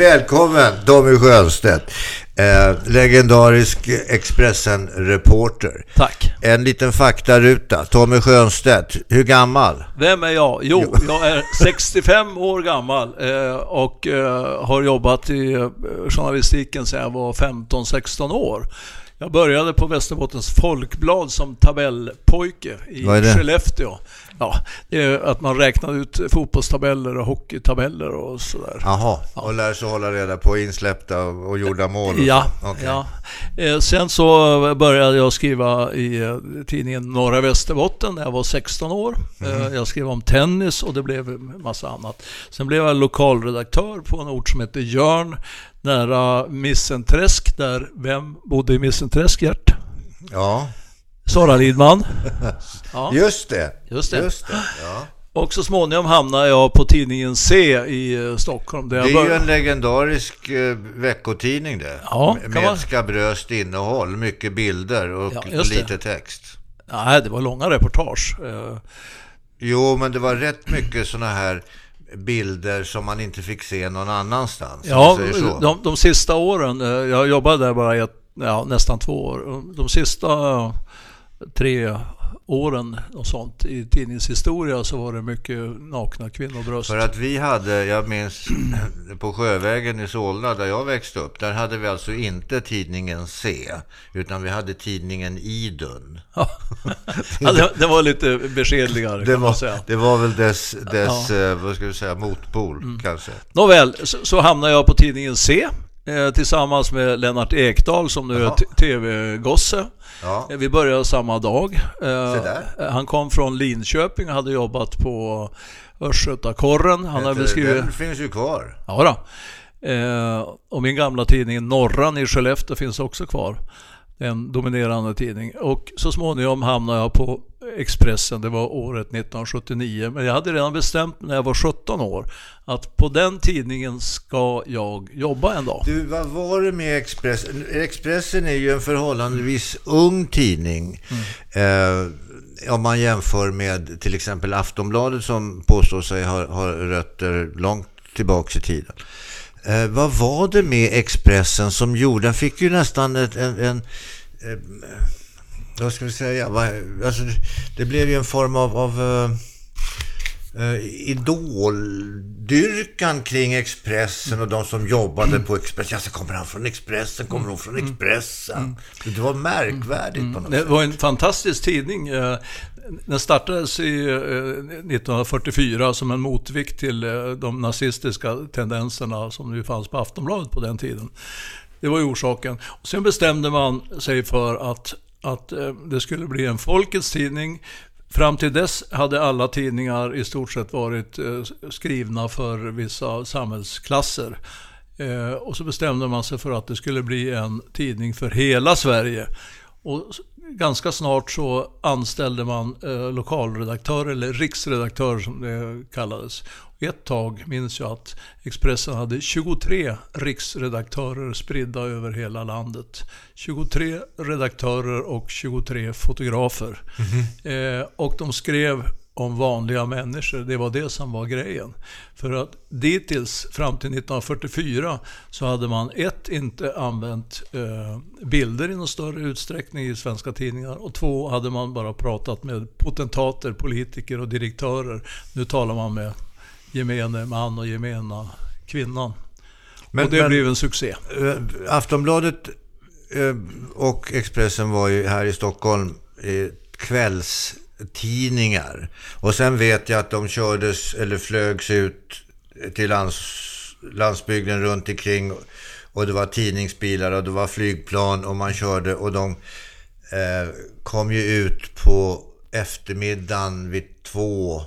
Välkommen Tommy Schönstedt, eh, legendarisk Expressen-reporter. Tack. En liten faktaruta. Tommy Schönstedt, hur gammal? Vem är jag? Jo, jag är 65 år gammal eh, och eh, har jobbat i eh, journalistiken sedan jag var 15-16 år. Jag började på Västerbottens Folkblad som tabellpojke i? Skellefteå. Ja, det är att man räknade ut fotbollstabeller och hockeytabeller och sådär. Jaha, och lär sig hålla reda på insläppta och gjorda mål. och Ja. Okej. ja. Eh, Sen så började jag skriva i eh, tidningen Norra Västerbotten när jag var 16 år. Eh, Jag skrev om tennis och det blev massa annat. Sen blev jag lokalredaktör på en ort som heter Jörn nära Missenträsk där vem bodde i Missenträsk, Gert? Ja, Sara Lidman. Ja, just det. just det. Just det. Ja. Och så småningom hamnade jag på tidningen C i eh, Stockholm. Det är ju en legendarisk eh, veckotidning det. Ja, Med man- skabröst innehåll, mycket bilder och Ja, lite text. Nej, det var långa reportage. Eh, Jo, men det var rätt mycket sådana här bilder som man inte fick se någon annanstans. Ja, de, de sista åren, jag jobbade där bara ett, ja, nästan två år. De sista tre åren och sånt i tidningshistoria så var det mycket nakna kvinnobröst. För att vi hade, jag minns på Sjövägen i Solna där jag växte upp, där hade vi alltså inte tidningen C, utan vi hade tidningen Idun. ja, det, det var lite beskedligare Det var, säga. det var väl dess, dess eh, vad ska vi säga, motpol Mm. kanske. Nåväl, så, så hamnade jag på tidningen C tillsammans med Lennart Ekdal som nu är Jaha. t- tv-gosse. Ja, Eh, Vi började samma dag. Eh. Han kom från Linköping och hade jobbat på Östgötakorren. Han hade väl skrivit... den finns ju kvar. Ja då. Eh, och min gamla tidning Norran i Skellefteå finns också kvar. En dominerande tidning. Och så småningom hamnade jag på Expressen. Det var året 1979. Men jag hade redan bestämt när jag var 17 år att på den tidningen ska jag jobba en dag. Du, vad var det med Expressen? Expressen är ju en förhållandevis ung tidning. Eh, om man jämför med till exempel Aftonbladet som påstår sig ha, ha rötter långt tillbaka i tiden. Eh, vad var det med Expressen som gjorde, den fick ju nästan ett, en, en eh, vad ska vi säga, alltså, det blev ju en form av, av eh, eh, idoldyrkan kring Expressen och de som jobbade på Expressen. Ja, så kommer han från Expressen, kommer hon från Expressen? Det var märkvärdigt på något Det sätt. var en fantastisk tidning. Den startades i eh, 1944 som en motvikt till eh, de nazistiska tendenserna som nu fanns på Aftonbladet på den tiden. Det var ju orsaken. Och sen bestämde man sig för att, att eh, det skulle bli en folkets tidning. Fram till dess hade alla tidningar i stort sett varit eh, skrivna för vissa samhällsklasser. Eh, och så bestämde man sig för att det skulle bli en tidning för hela Sverige. Och ganska snart så anställde man eh, lokalredaktör, eller riksredaktör som det kallades. Ett tag minns jag att Expressen hade 23 riksredaktörer spridda över hela landet. 23 redaktörer och 23 fotografer. Eh, och de skrev om vanliga människor. Det var det som var grejen. För att dittills, fram till 1944, så hade man ett, inte använt eh, bilder i någon större utsträckning i svenska tidningar och två, hade man bara pratat med potentater, politiker och direktörer. Nu talar man med gemene man och gemena kvinnan. Men- och det men- blev en succé. Eh, Aftonbladet eh, och Expressen var ju här i Stockholm eh, tidningar. Och sen vet jag att de kördes eller flögs ut till lands, landsbygden runt omkring och det var tidningsbilar och det var flygplan och man körde och de eh, kom ju ut på eftermiddagen vid två.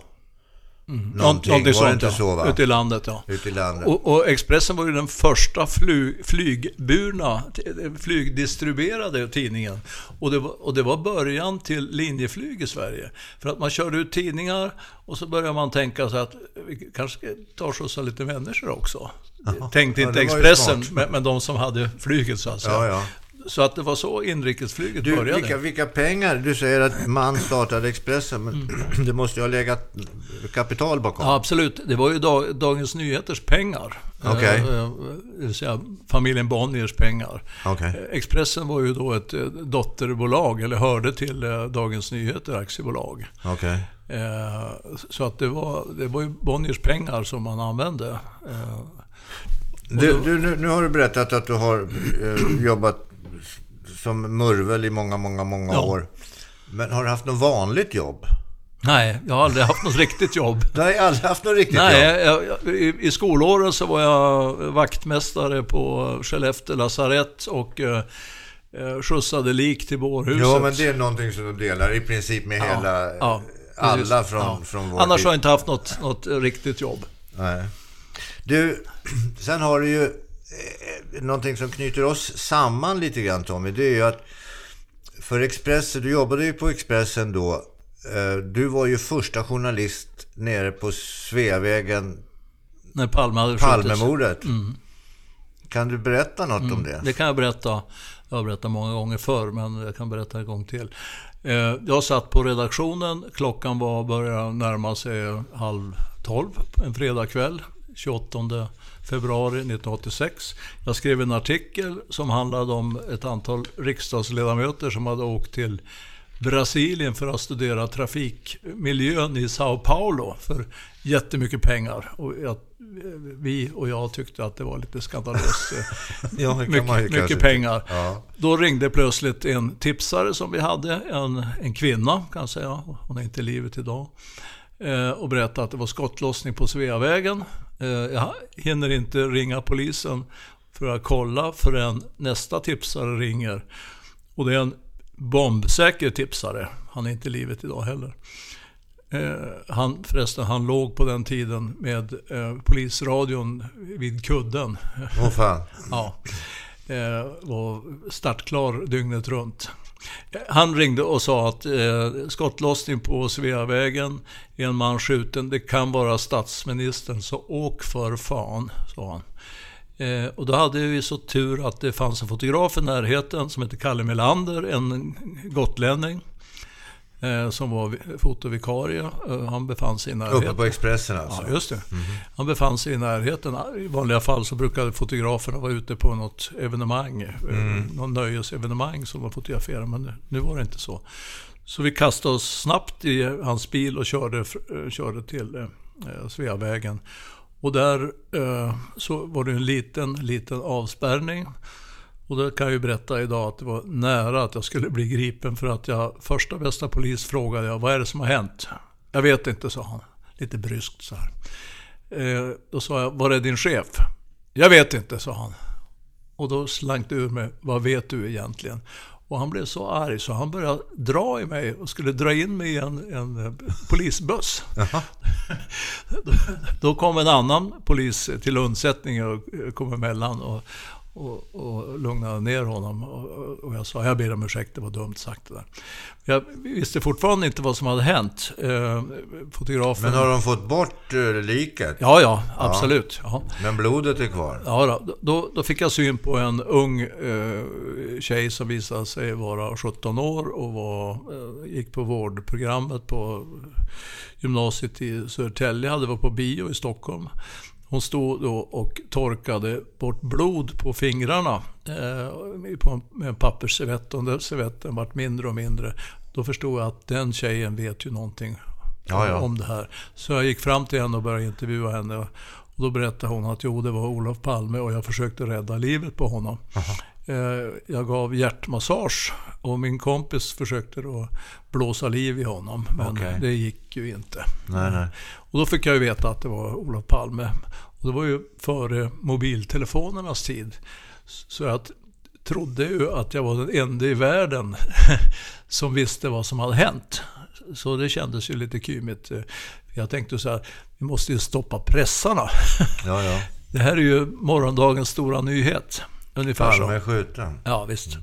Någonting, Någonting var det inte ja. så va? Ute i landet, ja. Ute i landet. Och, och Expressen var ju den första fly, flygburna, flygdistribuerade tidningen. Och det, var, och det var början till linjeflyg i Sverige. För att man körde ut tidningar och så började man tänka sig att vi kanske ska ta och skjutsa lite människor också. Tänkte Ja, inte ju Expressen, men, men de som hade flyget så att säga. Ja, ja. Så att det var så inrikesflyget Du, började. vilka, vilka pengar? Du säger att man startade Expressen, men Mm. det måste ju ha legat kapital bakom. Ja, absolut. Det var ju Dag, Dagens Nyheters pengar. Okej. Eh, eh, Det vill säga familjen Bonniers pengar. Okej. Eh, Expressen var ju då ett dotterbolag, eller hörde till Dagens Nyheter aktiebolag. Eh, Så att det var, det var ju Bonniers pengar som man använde. Eh, Du, du, nu, nu har du berättat att du har eh, jobbat som murvel i många, många, många Ja. år. Men har du haft något vanligt jobb? Nej, jag har aldrig haft något riktigt jobb. Du har aldrig haft något riktigt jobb? Nej, jag, jag, i, i skolåren så var jag vaktmästare på Skellefteå lasarett och eh, eh, skjutsade lik till bårhuset. Jo, men det är någonting som du delar i princip med hela... ja, alla från, Ja. från vår Annars tid. har jag inte haft något, något riktigt jobb. Nej. Du, sen har du ju någonting som knyter oss samman lite grann Tommy. Det är ju att för Expressen, du jobbade ju på Expressen då. Eh, Du var ju första journalist nere på Sveavägen, När Palme hade. Palmemordet. Kan du berätta något om det? Det kan jag berätta. Jag har berättat många gånger förr, men jag kan berätta en gång till. Eh, Jag satt på redaktionen. Klockan var började närma sig halv tolv en fredagkväll. 28 februari 1986. Jag skrev en artikel som handlade om ett antal riksdagsledamöter som hade åkt till Brasilien för att studera trafikmiljön i Sao Paulo för jättemycket pengar. Och jag, vi och jag tyckte att det var lite skandalöst. Ja, man ju mycket, mycket pengar. Ja. Då ringde plötsligt en tipsare som vi hade, en, en kvinna kan jag säga, hon är inte i livet idag, eh, och berättade att det var skottlossning på Sveavägen. Eh, jag hinner inte ringa polisen för att kolla förrän nästa tipsare ringer. Och det är en bombsäker tipsare, han är inte i livet idag heller. Eh, han, förresten, han låg på den tiden med eh, polisradion vid kudden. Åh fan. Ja. Var startklar dygnet runt. Han ringde och sa att eh, skottlossning på Sveavägen, en man skjuten, det kan vara statsministern, så åk för fan, sa han. Eh, och då hade vi så tur att det fanns en fotograf i närheten som hette Kalle Melander, en gotlänning. Eh, som var vi- fotovikarie. Eh, han befann sig i närheten. Uppe på Expressen alltså? Ja, just det. Han befann sig i närheten. I vanliga fall så brukade fotograferna vara ute på något evenemang, mm. någon nöjesevenemang som de fotograferade, men nu var det inte så. Så vi kastade oss snabbt i hans bil och körde, eh, körde till eh, Sveavägen. Och där eh, så var det en liten, liten avspärrning. Och då kan jag ju berätta idag att det var nära att jag skulle bli gripen för att jag, första bästa polis frågade jag, vad är det som har hänt? Jag vet inte, sa han. Lite bryskt så här. Eh, då sa jag, var är din chef? Jag vet inte, sa han. Och då slank det ur mig, vad vet du egentligen? Och han blev så arg så han började dra i mig och skulle dra in mig i en, en eh, polisbuss. då, då kom en annan polis till undsättning och eh, kom emellan och, och, och lugnade ner honom. Och, och jag sa, jag ber om ursäkt, det var dumt sagt det där. Jag visste fortfarande inte vad som hade hänt. Eh, fotografen... Men har de fått bort eh, liket? Ja, ja, absolut. Ja. Men blodet är kvar? Ja, då, då, då fick jag syn på en ung eh, tjej som visade sig vara 17 år och var, eh, gick på vårdprogrammet på gymnasiet i Södertälje, hade varit på bio i Stockholm. Hon stod då och torkade bort blod på fingrarna eh, på, med en pappersservett och den servetten vart mindre och mindre. Då förstod jag att den tjejen vet ju någonting Ja, ja. om det här. Så jag gick fram till henne och började intervjua henne. Och då berättade hon att jo, det var Olof Palme och jag försökte rädda livet på honom. Eh, Jag gav hjärtmassage och min kompis försökte då blåsa liv i honom. Men Okej. det gick ju inte. Nej, nej. Och då fick jag ju veta att det var Olof Palme. Och det var ju före mobiltelefonernas tid. Så jag trodde ju att jag var den enda i världen som visste vad som hade hänt. Så det kändes ju lite kymigt. Jag tänkte så här, vi måste ju stoppa pressarna. Ja, ja. Det här är ju morgondagens stora nyhet. Ungefär så. Palme är skjuten. Ja, visst.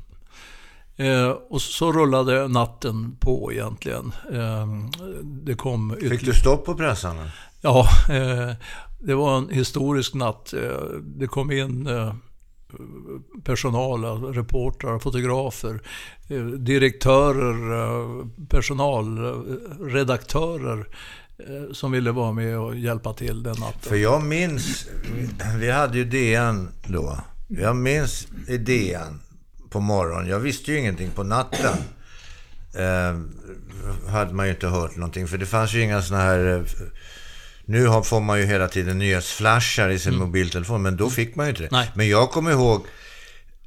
Eh, och så rullade natten på egentligen. Eh, det kom Fick ytterligare... du stopp på pressarna? Ja, eh, det var en historisk natt. Eh, det kom in eh, personal, reportrar, fotografer, direktörer, personal, redaktörer som ville vara med och hjälpa till den natten. För jag minns, vi hade ju DN då. Jag minns DN på morgonen. Jag visste ju ingenting på natten. Eh, hade man ju inte hört någonting. För det fanns ju inga sådana här... Eh, nu får man ju hela tiden nyhetsflashar i sin mm. mobiltelefon, men då fick man ju inte det. Nej. Men jag kommer ihåg,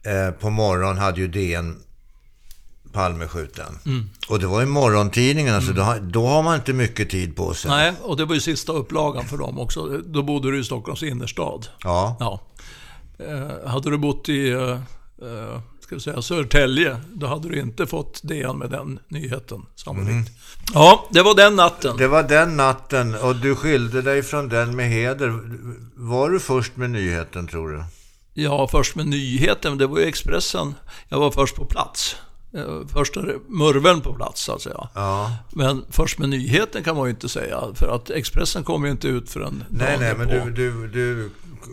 eh, på morgonen hade ju DN Palme skjuten. Mm. Och det var ju morgontidningarna, mm. så då, då, har man inte mycket tid på sig. Nej, och det var ju sista upplagan för dem också. Då bodde du i Stockholms innerstad. Ja. ja. Eh, hade du bott i eh, eh ska vi säga, Södertälje, då hade du inte fått DN med den nyheten sannolikt. Mm. Ja, det var den natten. Det var den natten och du skilde dig från den med heder. Var du först med nyheten tror du? Ja, först med nyheten. Det var ju Expressen. Jag var först på plats. Eh, första murveln på plats så att säga. Ja. Men först med nyheten kan man ju inte säga. För att Expressen kom ju inte ut förrän Nej, nej, men du, du, du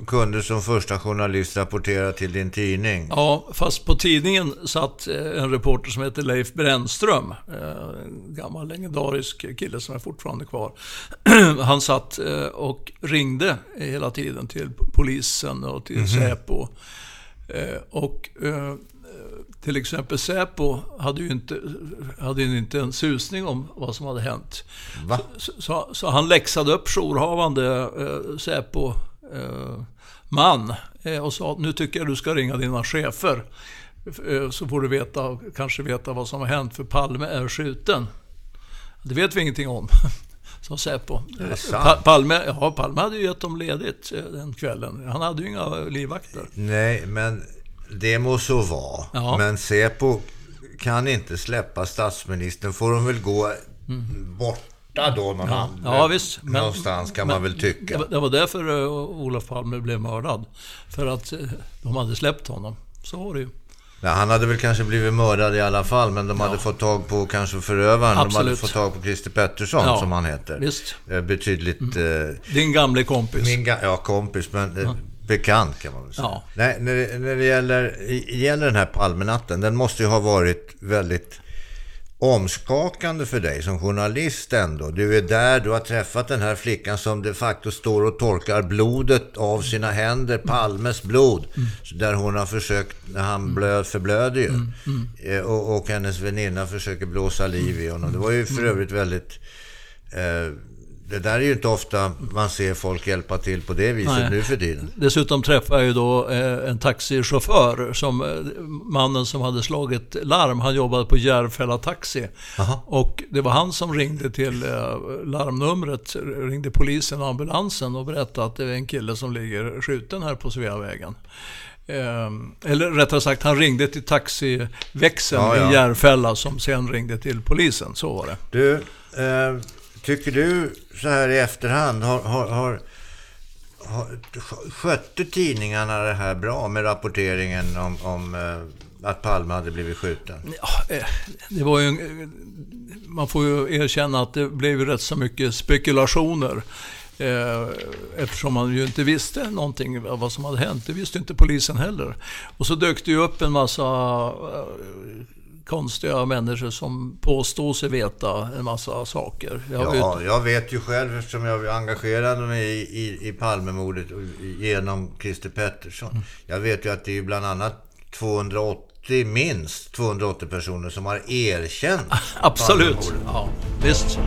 kunde som första journalist rapportera till din tidning. Ja, fast på tidningen satt eh, en reporter som heter Leif Brännström. Eh, en gammal legendarisk kille som är fortfarande kvar. Han satt och ringde hela tiden till polisen och till mm -hmm. Säpo. Och till exempel Säpo hade ju inte, hade inte en susning om vad som hade hänt. Så, så, så, han läxade upp jourhavande eh, Säpo-man eh, eh, och sa att nu tycker jag du ska ringa dina chefer. Eh, så får du veta, kanske veta vad som har hänt för Palme är skjuten. Det vet vi ingenting om. Sa Säpo. Pa Palme, ja, Palme hade ju gett dem ledigt eh, den kvällen. Han hade ju inga livvakter. Nej, men det må så vara. Ja. Men Säpo kan inte släppa statsministern. Får de väl gå mm. borta då någon ja. ja, visst. Men, någonstans kan men, man väl tycka. Det var därför uh, Olof Palme blev mördad. För att uh, de hade släppt honom. Så var det ju. Ja, han hade väl kanske blivit mördad i alla fall, men de ja. hade fått tag på kanske förövaren. Absolut. De hade fått tag på Christer Pettersson, ja, som han heter. Visst. Betydligt... Mm. Din gamle kompis. Min ga ja, kompis, men bekant kan man väl säga. Ja. Nej, när, det, när det gäller, gäller den här Palmenatten, den måste ju ha varit väldigt omskakande för dig som journalist ändå. Du är där, du har träffat den här flickan som de facto står och torkar blodet av sina händer, Palmes blod. Mm. Där hon har försökt, han blöd, förblöder ju. Mm. Mm. Eh, och, och hennes väninna försöker blåsa liv i honom. Det var ju för övrigt väldigt eh, det där är ju inte ofta man ser folk hjälpa till på det viset Nej. nu för tiden. Dessutom träffade jag ju då eh, en taxichaufför, som, eh, mannen som hade slagit larm. Han jobbade på Järfälla Taxi. Aha. Och det var han som ringde till eh, larmnumret, ringde polisen och ambulansen och berättade att det är en kille som ligger skjuten här på Sveavägen. Eller rättare sagt, han ringde till taxiväxeln ja, ja. i Järfälla som sen ringde till polisen. Så var det. Du, eh, Tycker du så här i efterhand, har, har, har, har, skötte tidningarna det här bra med rapporteringen om, om eh, att Palme hade blivit skjuten? Ja, eh, det var ju, man får ju erkänna att det blev rätt så mycket spekulationer. Eh, eftersom man ju inte visste någonting av vad som hade hänt. Det visste inte polisen heller. Och så dök det ju upp en massa konstiga människor som påstår sig veta en massa saker. Jag ja, vet... jag vet ju själv eftersom jag engagerade mig i, i, i Palmemordet genom Christer Pettersson. Mm. Jag vet ju att det är bland annat 280, minst 280 personer som har erkänt Absolut, ja, visst.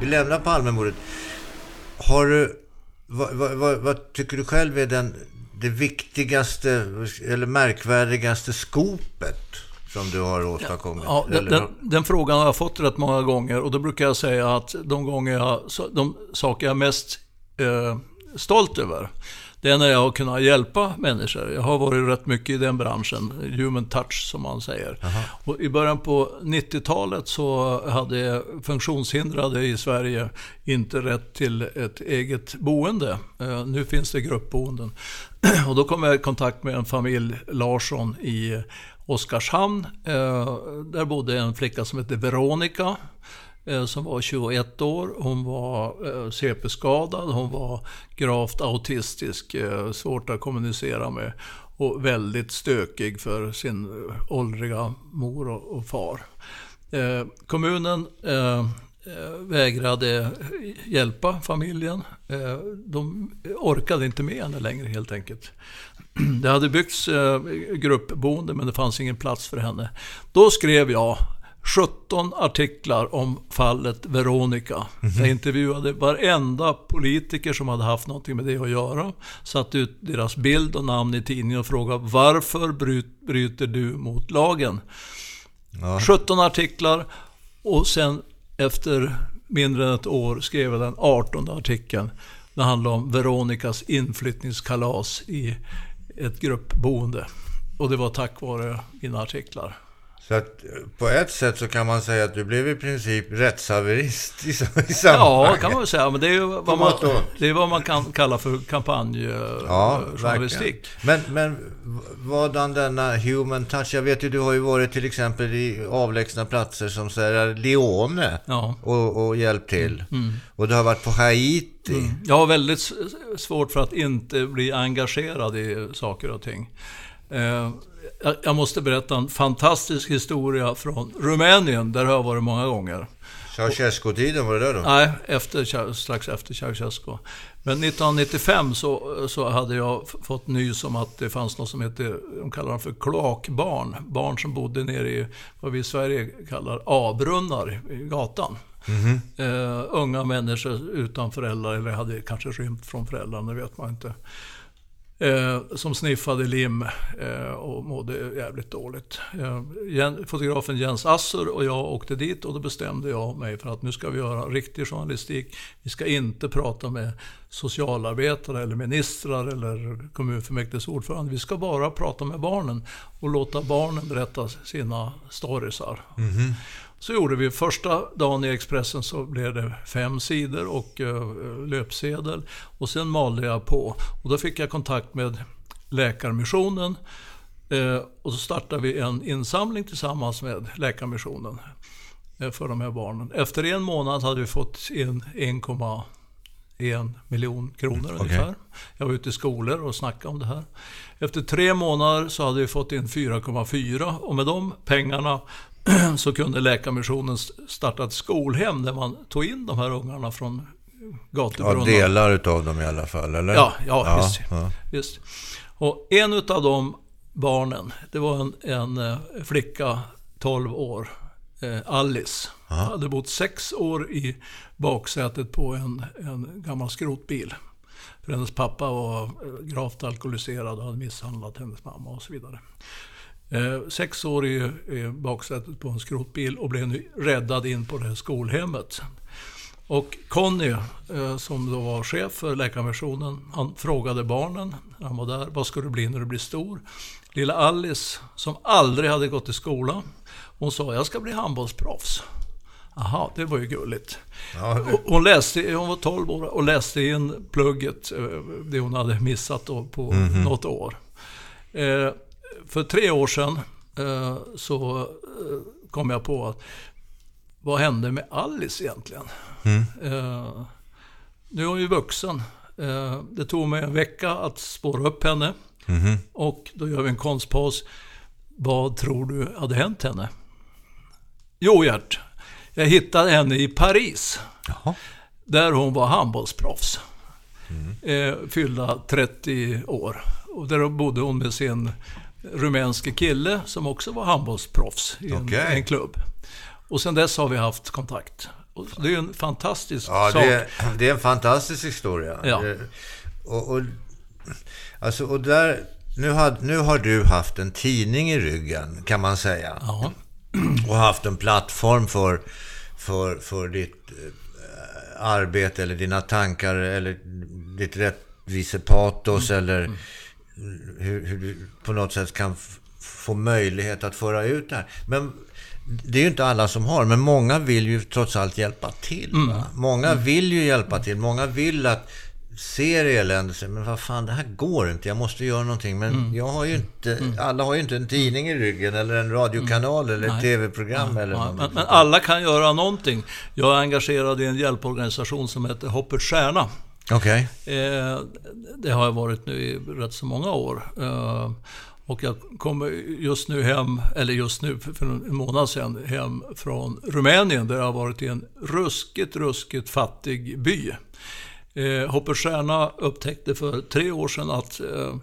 Vi lämnar Palmemordet. Har du vad, vad, vad, tycker du själv är den, det viktigaste eller märkvärdigaste skopet som du har åstadkommit? Ja, den, den, den, frågan har jag fått rätt många gånger och då brukar jag säga att de gånger jag, de saker jag är mest eh, stolt över det är när jag har kunnat hjälpa människor. Jag har varit rätt mycket i den branschen, human touch som man säger. Och I början på 90-talet så hade funktionshindrade i Sverige inte rätt till ett eget boende. Uh, nu finns det gruppboenden. Och då kom jag i kontakt med en familj, Larsson, i Oskarshamn. Uh, där bodde en flicka som hette Veronica. Eh, som var 21 år. Hon var eh, CP-skadad, hon var gravt autistisk, eh, svårt att kommunicera med och väldigt stökig för sin åldriga mor och, far. Kommunen vägrade hjälpa familjen. De orkade inte med henne längre helt enkelt. Det hade byggts gruppboende men det fanns ingen plats för henne. Då skrev jag 17 artiklar om fallet Veronica. Mm -hmm. Jag intervjuade varenda politiker som hade haft någonting med det att göra. Satte ut deras bild och namn i tidningen och frågade varför bryter du mot lagen? Ja. 17 artiklar och sen efter mindre än ett år skrev jag den 18 artikeln. Det handlar om Veronicas inflyttningskalas i ett gruppboende. Och det var tack vare mina artiklar. Så att på ett sätt så kan man säga att du blev i princip rättshaverist i, i sammanhanget. Ja, kan man väl säga. Men det är ju vad man, det är vad man kan kalla för kampanjjournalistik. Ja, men, men vadan denna human touch? Jag vet ju, du har ju varit till exempel i avlägsna platser som Sierra Leone ja. och, och hjälpt till. Mm. mm. Och du har varit på Haiti. Mm. Jag har väldigt svårt för att inte bli engagerad i saker och ting. Jag måste berätta en fantastisk historia från Rumänien. Där har jag varit många gånger. Ceausescu-tiden, var det där då? Nej, efter, strax efter Ceausescu. Men 1995 så, så hade jag fått nys om att det fanns något som heter, de kallar dem för kloakbarn. Barn som bodde nere i vad vi i Sverige kallar A-brunnar i gatan. Mm -hmm. uh, unga människor utan föräldrar, eller hade kanske rymt från föräldrarna, det vet man inte. Eh, som sniffade lim eh, och mådde jävligt dåligt. Eh, fotografen Jens Assur och jag åkte dit och då bestämde jag mig för att nu ska vi göra riktig journalistik. Vi ska inte prata med socialarbetare eller ministrar eller kommunfullmäktiges ordförande. Vi ska bara prata med barnen och låta barnen berätta sina storiesar. Mm -hmm. Så gjorde vi första dagen i Expressen så blev det fem sidor och uh, löpsedel. Och sen malde jag på. Och då fick jag kontakt med Läkarmissionen. Uh, och så startade vi en insamling tillsammans med Läkarmissionen uh, för de här barnen. Efter en månad hade vi fått in 1,1 miljon kronor mm, ungefär. Jag var ute i skolor och snackade om det här. Efter tre månader så hade vi fått in 4,4 och med de pengarna så kunde Läkarmissionen starta ett skolhem där man tog in de här ungarna från gatubrunnar. Ja, delar utav dem i alla fall, eller? Ja, ja, ja, visst, ja. visst. Och en utav de barnen, det var en, en eh, flicka, 12 år, eh, Alice. Aha. Hade bott sex år i baksätet på en, en gammal skrotbil. För hennes pappa var eh, gravt alkoholiserad och hade misshandlat hennes mamma och så vidare. Eh, sex år i, i baksätet på en skrotbil och blev nu räddad in på det här skolhemmet. Och Conny, eh, som då var chef för läkarmissionen, han frågade barnen när han var där, vad ska du bli när du blir stor? Lilla Alice, som aldrig hade gått i skolan, hon sa, jag ska bli handbollsproffs. Aha, det var ju gulligt. Ja. Hon, läste, hon var 12 år och läste in plugget, eh, det hon hade missat på mm -hmm. något år. Eh, för tre år sedan eh, så eh, kom jag på att vad hände med Alice egentligen? Mm. Eh, nu är hon ju vuxen. Det tog mig en vecka att spåra upp henne. Mm. Och då gör vi en konstpaus. Vad tror du hade hänt henne? Jo, Gert. Jag hittade henne i Paris. Jaha. Där hon var handbollsproffs. Mm. Fyllda 30 år. Och där bodde hon med sin rumänske kille som också var handbollsproffs i en, okay. en klubb. Och sen dess har vi haft kontakt. Och det är en fantastisk ja, sak. Det är, det är en fantastisk historia. Ja. Och, och, alltså, och där, nu, har, nu har du haft en tidning i ryggen, kan man säga. Ja. Och haft en plattform för, för, för ditt eh, arbete eller dina tankar eller ditt rättvisepatos mm. eller mm hur, hur du på något sätt kan få möjlighet att föra ut det här. Men det är ju inte alla som har, men många vill ju trots allt hjälpa till. Mm. Många mm. vill ju hjälpa till. Många vill att ser elände, säger, men vad fan, det här går inte, jag måste göra någonting. Men Mm. jag har ju inte, alla har ju inte en tidning i ryggen, eller en radiokanal, eller ett tv-program eller Ja, men, men alla kan göra någonting. Jag är engagerad i en hjälporganisation som heter Hoppets Stjärna. Okej. Eh, det har jag varit nu i rätt så många år. Eh, och jag kommer just nu hem, eller just nu, för en månad sedan, hem från Rumänien där jag har varit i en ruskigt, ruskigt fattig by. Eh, Hoppets Stjärna upptäckte för tre år sedan att eh,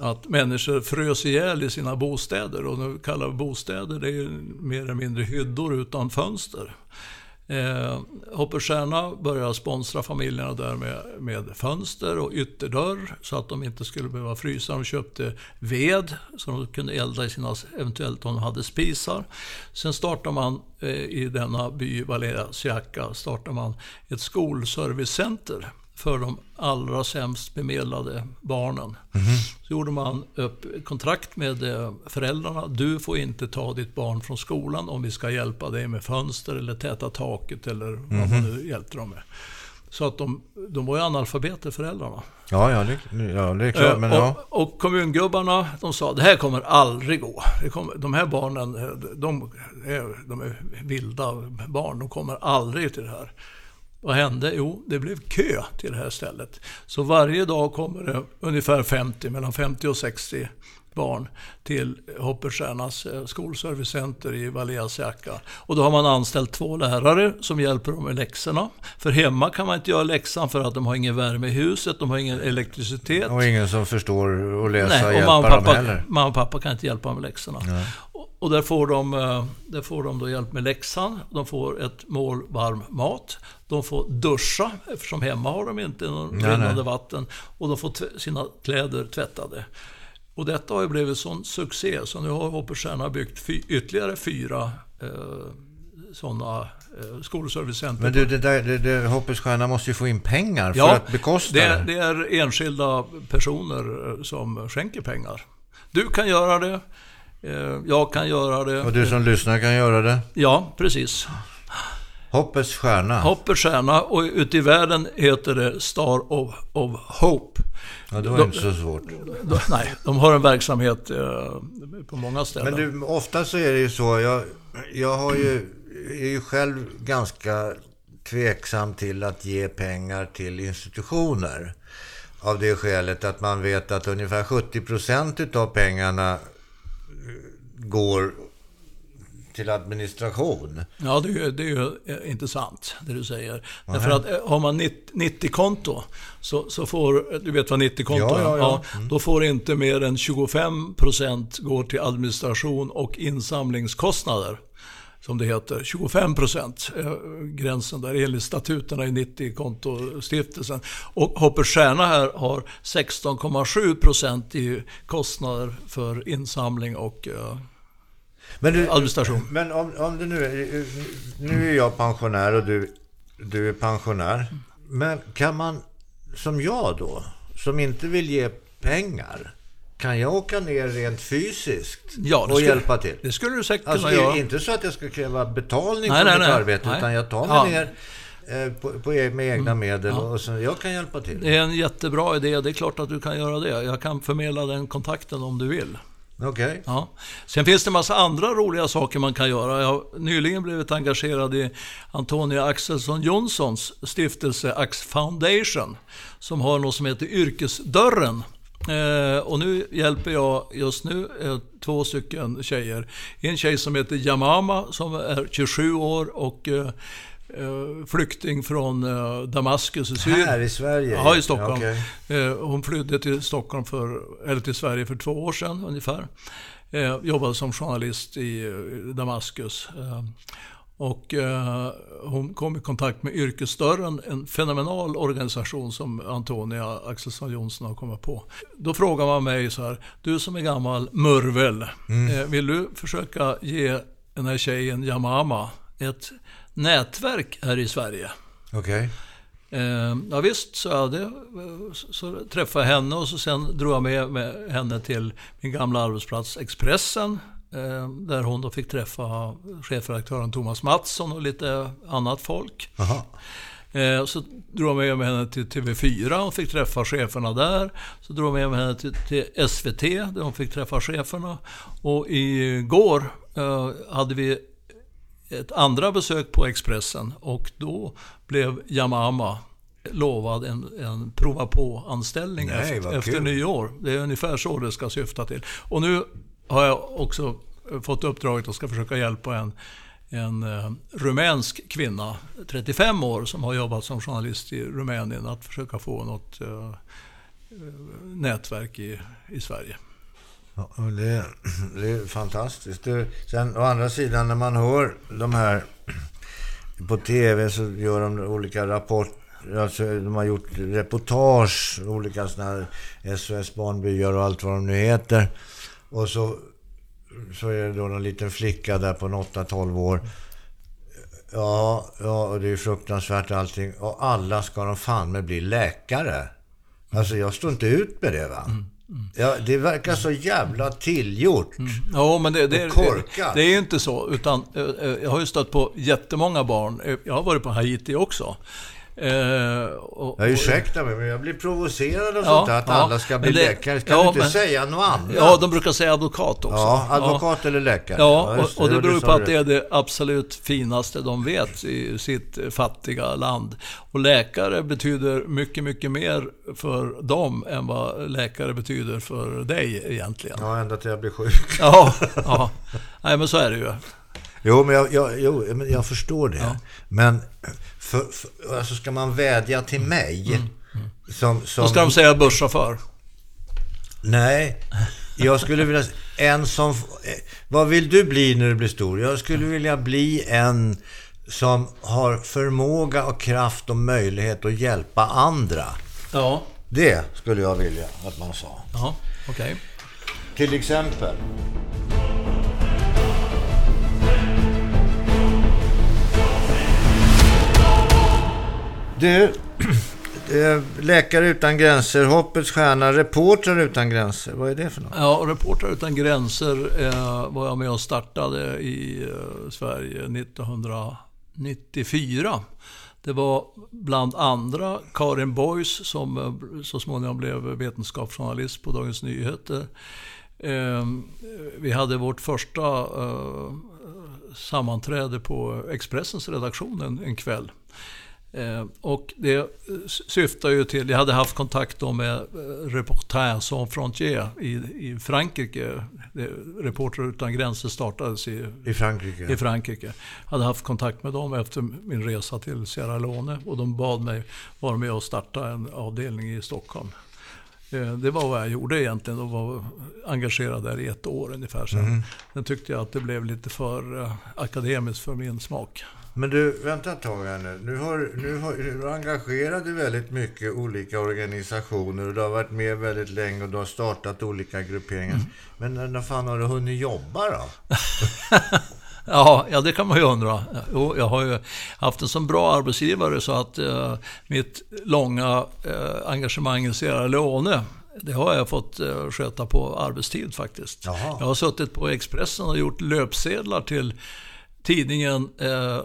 att människor frös ihjäl i sina bostäder. Och nu kallar vi bostäder, det är ju mer eller mindre hyddor utan fönster. Eh, Hoppets Stjärna började sponsra familjerna där med, med fönster och ytterdörr så att de inte skulle behöva frysa. De köpte ved så de kunde elda i sina, eventuellt om de hade spisar. Sen startade man eh, i denna by, Valeria Siaka, startade man ett skolservicecenter för de allra sämst bemedlade barnen. Så gjorde man upp kontrakt med eh, föräldrarna. Du får inte ta ditt barn från skolan om vi ska hjälpa dig med fönster eller täta taket eller vad man nu hjälpte dem med. Så att de, de var ju analfabeter föräldrarna. Ja, ja, det, ja, det är klart. Eh, Men och, ja. och kommungubbarna de sa det här kommer aldrig gå. Kommer, de här barnen eh, de, är- de är vilda barn. De kommer aldrig till det här. Vad hände? Jo, det blev kö till det här stället. Så varje dag kommer det ungefär 50, mellan 50 och 60 barn till Hoppets Stjärnas eh, skolservicecenter i Valea Siaka. Och då har man anställt två lärare som hjälper dem med läxorna. För hemma kan man inte göra läxan för att de har ingen värme i huset, de har ingen elektricitet. Och ingen som förstår att läsa och Nej, och hjälpa och, dem pappa, heller. mamma och pappa kan inte hjälpa med läxorna. Och, och där, får de, eh, där får de då hjälp med läxan. De får ett mål varm mat. De får duscha, eftersom hemma har de inte någon Nej, rinnande nej. vatten. Och de får sina kläder tvättade. Och detta har ju blivit sån succé, så nu har Hoppets Stjärna byggt fy, ytterligare fyra eh, sådana eh, skolservicecenter. Men du, det där, det, det, Hoppets Stjärna måste ju få in pengar för Ja, att bekosta det, det. det är enskilda personer eh, som skänker pengar. Du kan göra det, eh, jag kan göra det. Och du som lyssnar kan göra det. Ja, precis. Hoppets Stjärna. Hoppets Stjärna och ute i världen heter det Star of, of Hope. Ja, det var Då- inte så svårt. De, nej, de har en verksamhet eh, på många ställen. Men du, ofta så är det ju så. Jag, jag har ju, är ju själv ganska tveksam till att ge pengar till institutioner. Av det skälet att man vet att ungefär 70 procent av pengarna eh, går till administration. Ja, det är, ju- det är ju eh, intressant det du säger. Därför att eh, har man 90-konto så, så får, du vet vad 90-konto Ja, är? ja, ja. Då får inte mer än 25% gå till administration och insamlingskostnader. Som det heter. 25 procent gränsen där enligt statuterna i 90-kontostiftelsen. Och Hoppets Stjärna här har 16,7 procent i kostnader för insamling och eh, Men, du, administration. men om, om det nu är, nu är jag pensionär och du, du är pensionär. Men kan man, som jag då, som inte vill ge pengar, kan jag åka ner rent fysiskt Ja, och skulle- hjälpa till? Det skulle du säkert Alltså, kunna det är göra. inte så att jag ska kräva betalning Nej, för nej, mitt nej. arbete, Nej. utan jag tar mig Ja. ner eh, på, på, e- med egna medel och så jag kan hjälpa till. Det är en jättebra idé. Det är klart att du kan göra det. Jag kan förmedla den kontakten om du vill. Okej. Ja. Sen finns det en massa andra roliga saker man kan göra. Jag har nyligen blivit engagerad i Antonia Axelsson Johnsons stiftelse Ax Foundation som har något som heter Yrkesdörren. Eh, och nu hjälper jag just nu eh, två stycken tjejer. En tjej som heter Yamama som är 27 år och eh, flykting från eh, Damaskus i Syrien. Här i Sverige? Ja, i Stockholm. Okej. Eh, Hon flydde till Stockholm för, eller till Sverige för två år sedan ungefär. Eh, Jobbade som journalist i eh, Damaskus. Eh, Och eh, hon kom i kontakt med Yrkesdörren, en fenomenal organisation som Antonia Axelsson Jonsson har kommit på. Då frågar man mig så här, du som är gammal murvel, eh, vill du försöka ge den här tjejen Yamama ett nätverk här i Sverige? Okej. Eh, ja visst, sa jag det. Så, så träffade jag henne och så sen drog jag med, med henne till min gamla arbetsplats Expressen. Eh, där hon då fick träffa chefredaktören Thomas Mattsson och lite annat folk. Jaha. Eh, så drog jag med henne till TV4 och fick träffa cheferna där. Så drog jag med henne till, till SVT där hon fick träffa cheferna. Och igår eh, hade vi ett andra besök på Expressen och då blev Yamama lovad en, en prova på-anställning Nej, efter, efter nyår. Det är ungefär så det ska syfta till. Och nu har jag också fått uppdraget att ska försöka hjälpa en, en eh, rumänsk kvinna, 35 år, som har jobbat som journalist i Rumänien, att försöka få något eh, nätverk i, i Sverige. Ja, och det, det är fantastiskt. Det, sen å andra sidan när man hör de här på tv så gör de olika rapporter. Alltså, de har gjort reportage, olika sådana här SOS Barnbyar och allt vad de nu heter. Och så, så är det då en liten flicka där på 8-12 år. Ja, ja, och det är fruktansvärt allting. Och alla ska de fan med bli läkare. Alltså jag står inte ut med det va. Mm. Ja, det verkar så jävla tillgjort. Ja, men det, det, korkat. det, det är ju inte så. Utan, eh, eh, jag har ju stött på jättemånga barn. Eh, Jag har varit på Haiti också. Eh, och, Ja, ursäkta mig, men jag blir provocerad av Ja, sånt där, att ja, alla ska bli det- läkare. Ska ja, du inte men- säga något annat? Ja, de brukar säga advokat också. Ja, advokat eller läkare. Ja, och, och det Ja, beror på att det är det absolut finaste de vet i sitt fattiga land. Och läkare betyder mycket, mycket mer för dem än vad läkare betyder för dig egentligen. Ja, ända till jag blir sjuk. Ja, ja. Nej, men så är det ju. Jo, men jag, jag, jo, men jag förstår det. Men för, för, alltså ska man vädja till mig som... som Då ska de säga busschaufför. Nej, jag skulle vilja... En som... eh, Vad vill du bli när du blir stor? Jag skulle vilja bli en som har förmåga och kraft och möjlighet att hjälpa andra. Ja. Det skulle jag vilja att man sa. Ja, okej. Till exempel. Du, eh, Läkare utan gränser, Hoppets stjärna, Reportrar utan gränser. Vad är det för något? Ja, Reportrar utan gränser eh, var jag med och startade i eh, Sverige 1994. Det var bland andra Karin Boys som eh, så småningom blev vetenskapsjournalist på Dagens Nyheter. Eh, vi hade vårt första eh, sammanträde på Expressens redaktion en, en kväll. Eh, och det eh, syftar ju till, jag hade haft kontakt med eh, Reporters Sans Frontières i, i Frankrike. Reporter utan gränser startades i, I Frankrike? i Frankrike. hade haft kontakt med dem efter min resa till Sierra Leone och de bad mig vara med och starta en avdelning i Stockholm. Det var vad jag gjorde egentligen och var engagerad där i ett år ungefär. Sen, sen tyckte jag att det blev lite för akademiskt för min smak. Men du, vänta ett tag här nu. Nu har, nu har du har engagerat dig väldigt mycket olika organisationer och du har varit med väldigt länge och du har startat olika grupperingar. Men när, fan har du hunnit jobba då? Ja, ja, det kan man ju undra. Jag har ju haft en så bra arbetsgivare så att eh, mitt långa eh, engagemang i Sierra Leone det har jag fått eh, sköta på arbetstid faktiskt. Jaha. Jag har suttit på Expressen och gjort löpsedlar till tidningen eh,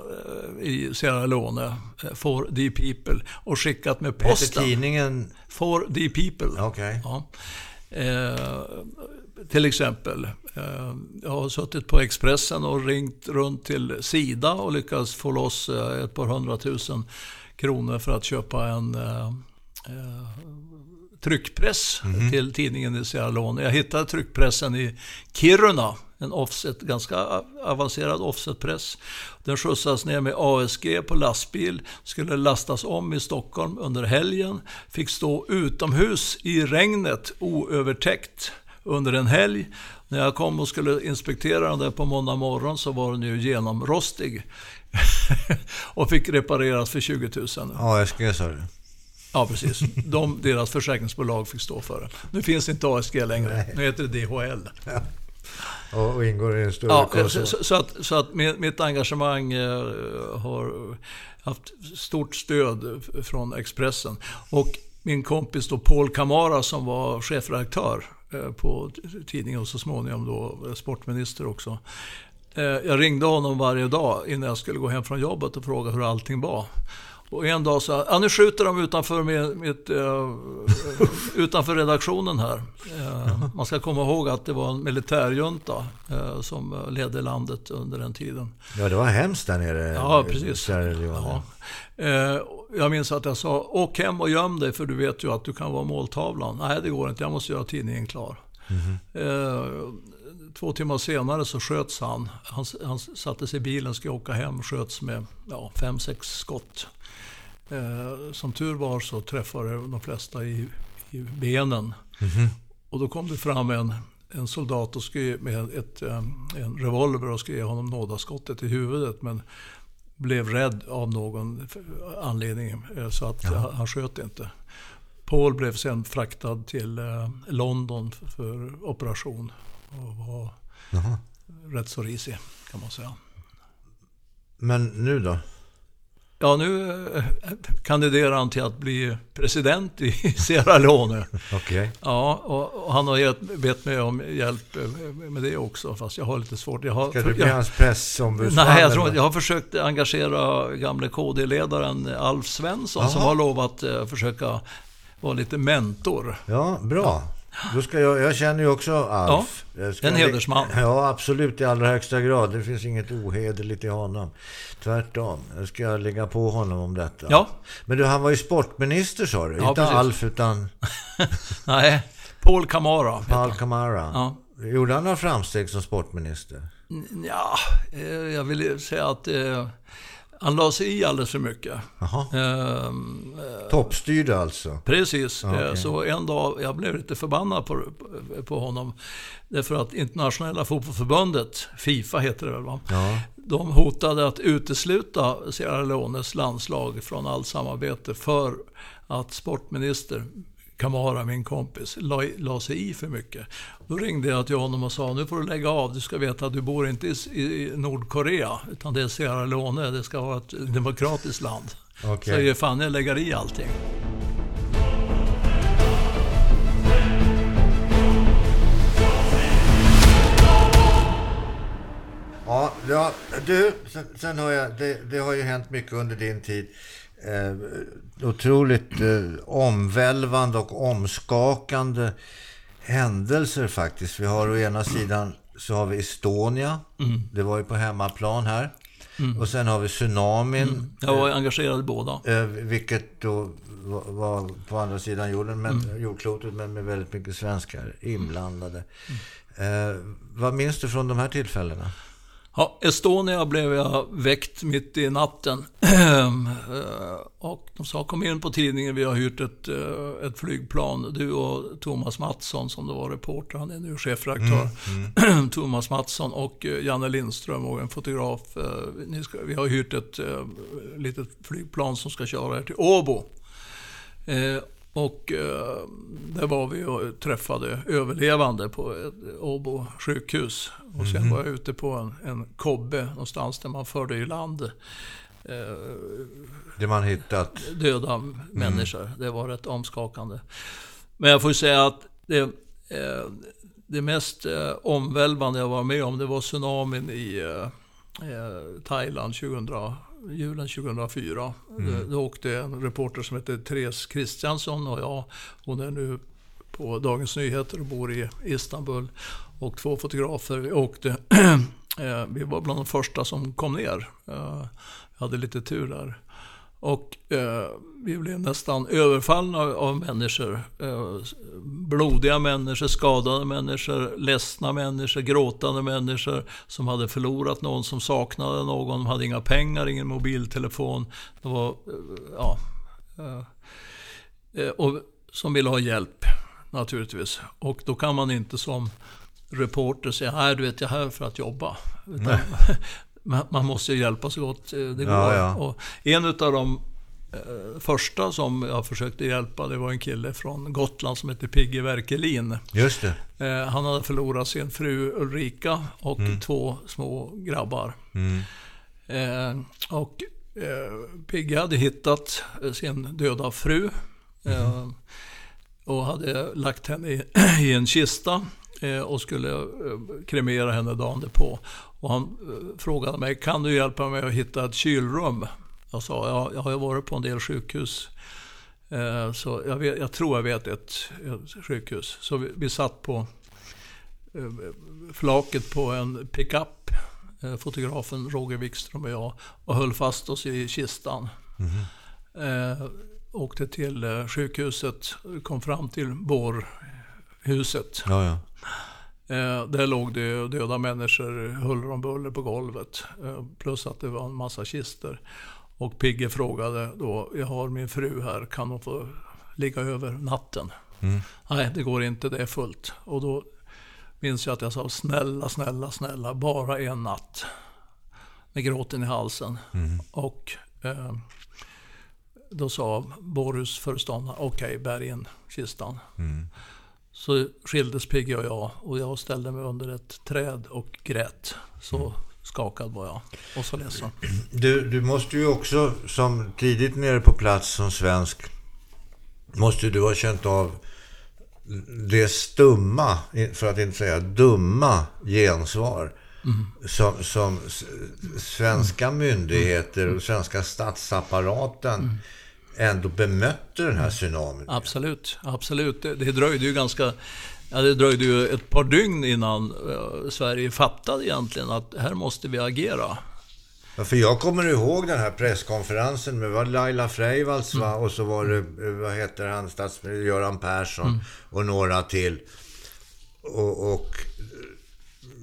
i Sierra Leone, eh, For the People, och skickat med Heter posten. tidningen... For the People. Okej. Ja. Eh, till exempel, eh, jag har suttit på Expressen och ringt runt till Sida och lyckats få loss eh, ett par hundratusen kronor för att köpa en eh, tryckpress till tidningen i Sierra Leone. Jag hittade tryckpressen i Kiruna, en offset, ganska avancerad offsetpress. Den skjutsades ner med ASG på lastbil, skulle lastas om i Stockholm under helgen, fick stå utomhus i regnet oövertäckt under en helg. När jag kom och skulle inspektera den där på måndag morgon så var den ju genomrostig. och fick repareras för 20 000. ASG sa du? Ja, precis. De, deras försäkringsbolag fick stå för det. Nu finns inte ASG längre. Nu heter det DHL. Och, och ingår i en större Ja, koncern. så, så att, så att mitt, engagemang eh, har haft stort stöd från Expressen. Och min kompis då Paul Kamara som var chefredaktör eh, på tidningen och så småningom då sportminister också. Eh, Jag ringde honom varje dag innan jag skulle gå hem från jobbet och fråga hur allting var. Och en dag sa ja, nu skjuter de utanför, med, med, uh, utanför redaktionen här. Uh, man ska komma ihåg att det var en militärjunta uh, som ledde landet under den tiden. Ja, det var hemskt där nere. Ja, precis. Ja. jag minns att jag sa, åk hem och göm dig för du vet ju att du kan vara måltavlan. Nej, det går inte. Jag måste göra tidningen klar. Mm -hmm. Två timmar senare så sköts han. Han, han satte sig i bilen, skulle åka hem, sköts med ja, fem, sex skott. Eh, som tur var så träffade de flesta i, i benen. Mm -hmm. Och då kom det fram en, en soldat och skulle, med ett, eh, en revolver och ge honom nådaskottet i huvudet. Men blev rädd av någon anledning eh, så att ja. han sköt inte. Paul blev sen fraktad till eh, London för operation och var Jaha. rätt så risig kan man säga. Men nu då? Ja, nu eh, kandiderar han till att bli president i Sierra Leone. Okay. Ja, och han har gett, bett mig om hjälp eh, med det också, fast jag har lite svårt. Jag har, Ska du bli hans pressombudsman? Nej, jag tror inte. Jag har försökt engagera gamle KD-ledaren Alf Svensson Aha. som har lovat att eh, försöka vara lite mentor. Ja, bra. Ja. Då ska jag, jag känner ju också Alf. Ja, en hedersman. Ja, absolut i allra högsta grad. Det finns inget ohederligt i honom. Tvärtom. Jag ska lägga på honom om detta. Ja. Men du, han var ju sportminister sa du. Ja, Inte precis. Alf utan... Nej, Paul Camara. Paul Camara. Ja. Gjorde han några framsteg som sportminister? Ja, eh, jag vill säga att... Eh, han la sig i alldeles för mycket. Ehm, eh, Toppstyrde alltså? Precis. Okay. Så en dag, jag blev lite förbannad på, på honom. Därför att internationella fotbollsförbundet, Fifa heter det väl va? Ja. De hotade att utesluta Sierra Leones landslag från allt samarbete för att sportminister Kamara, min kompis, la, la sig i för mycket. Då ringde jag till honom och sa, nu får du lägga av. Du ska veta att du bor inte i, i Nordkorea, utan det är Sierra Leone. Det ska vara ett demokratiskt land. Okay. Så jag fan, jag lägger i allting. Ja, ja du, sen, sen har jag, det, det, har ju hänt mycket under din tid eh, otroligt eh, omvälvande och omskakande händelser faktiskt. Vi har å ena sidan så har vi Estonia. Mm. Det var ju på hemmaplan här. Mm. Och sen har vi tsunamin. Mm. Jag var engagerad i båda. Eh, vilket då var på andra sidan jorden, men, mm. jordklotet, men med väldigt mycket svenskar inblandade. Mm. Eh, vad minns du från de här tillfällena? Ja, Estonia blev jag väckt mitt i natten. och de sa kom in på tidningen, vi har hyrt ett, eh, ett flygplan. Du och Thomas Mattsson som då var reporter, han är nu chefredaktör. Mm, mm. Thomas Mattsson och eh, Janne Lindström och en fotograf. Eh, ska, vi har hyrt ett litet flygplan som ska köra er till Åbo. Och eh, där var vi och träffade överlevande på ett Åbo sjukhus. Och sen mm. var jag ute på en, en kobbe någonstans där man förde i land eh, det man hittat? Döda mm. människor. Det var rätt omskakande. Men jag får säga att det, eh, det mest omvälvande jag var med om, det var tsunamin i Thailand 2000 julen 2004. Mm. Då åkte en reporter som heter Therese Kristiansson och jag. Hon är nu på Dagens Nyheter och bor i Istanbul. Och två fotografer. Vi åkte. Eh, vi var bland de första som kom ner. Jag eh, hade lite tur där. Och eh, vi blev nästan överfallna av människor. Eh, blodiga människor, skadade människor, ledsna människor, gråtande människor som hade förlorat någon, som saknade någon, de hade inga pengar, ingen mobiltelefon. Det var, eh, ja, eh, eh, och som ville ha hjälp naturligtvis. Och då kan man inte som reporter säga, nej du vet jag är här för att jobba. Utan, man måste ju hjälpa så gott det går. Ja, ja. Och en av de eh, första som jag försökte hjälpa, det var en kille från Gotland som heter Pigge Werkelin. Just det. Eh, han hade förlorat sin fru Ulrika och mm. två små grabbar. Mm. Eh, och Pigge hade hittat sin döda fru. Mm. Och hade lagt henne i en kista och skulle kremera henne dagen därpå. Och han frågade mig, kan du hjälpa mig att hitta ett kylrum? Jag sa, ja, jag har varit på en del sjukhus. Eh, så jag, vet, jag, tror jag vet ett, ett sjukhus. Så vi, vi satt på eh, flaket på en pickup, eh, fotografen Roger Wikström och jag, och höll fast oss i kistan. Mm. Eh, åkte till eh, sjukhuset, kom fram till bårhuset. Ja, ja. Eh, där låg det döda människor huller om buller på golvet. Eh, plus att det var en massa kister. Och Pigge frågade då, jag har min fru här, kan hon få ligga över natten? Mm. Nej, det går inte, det är fullt. Och då minns jag att jag sa, snälla, snälla, snälla, bara en natt. Med gråten i halsen. Mm. Och eh, då sa bårhusföreståndaren, okej, okay, bär in kistan. Mm. Så skildes Pigge och jag och jag ställde mig under ett träd och grät. Så mm. skakad var jag och så ledsen. Du, du måste ju också, som tidigt nere på plats som svensk, måste du ha känt av det stumma, för att inte säga dumma gensvar mm. som, som svenska myndigheter och svenska statsapparaten mm ändå bemötte den här tsunamin. Absolut, absolut. Det, det dröjde ju ganska... Ja, det dröjde ju ett par dygn innan uh, Sverige fattade egentligen att här måste vi agera. Ja, för jag kommer ihåg den här presskonferensen med var Laila Freivalds mm. va? och så var det, eh, vad heter han, statsminister Göran Persson mm. och några till. Och, och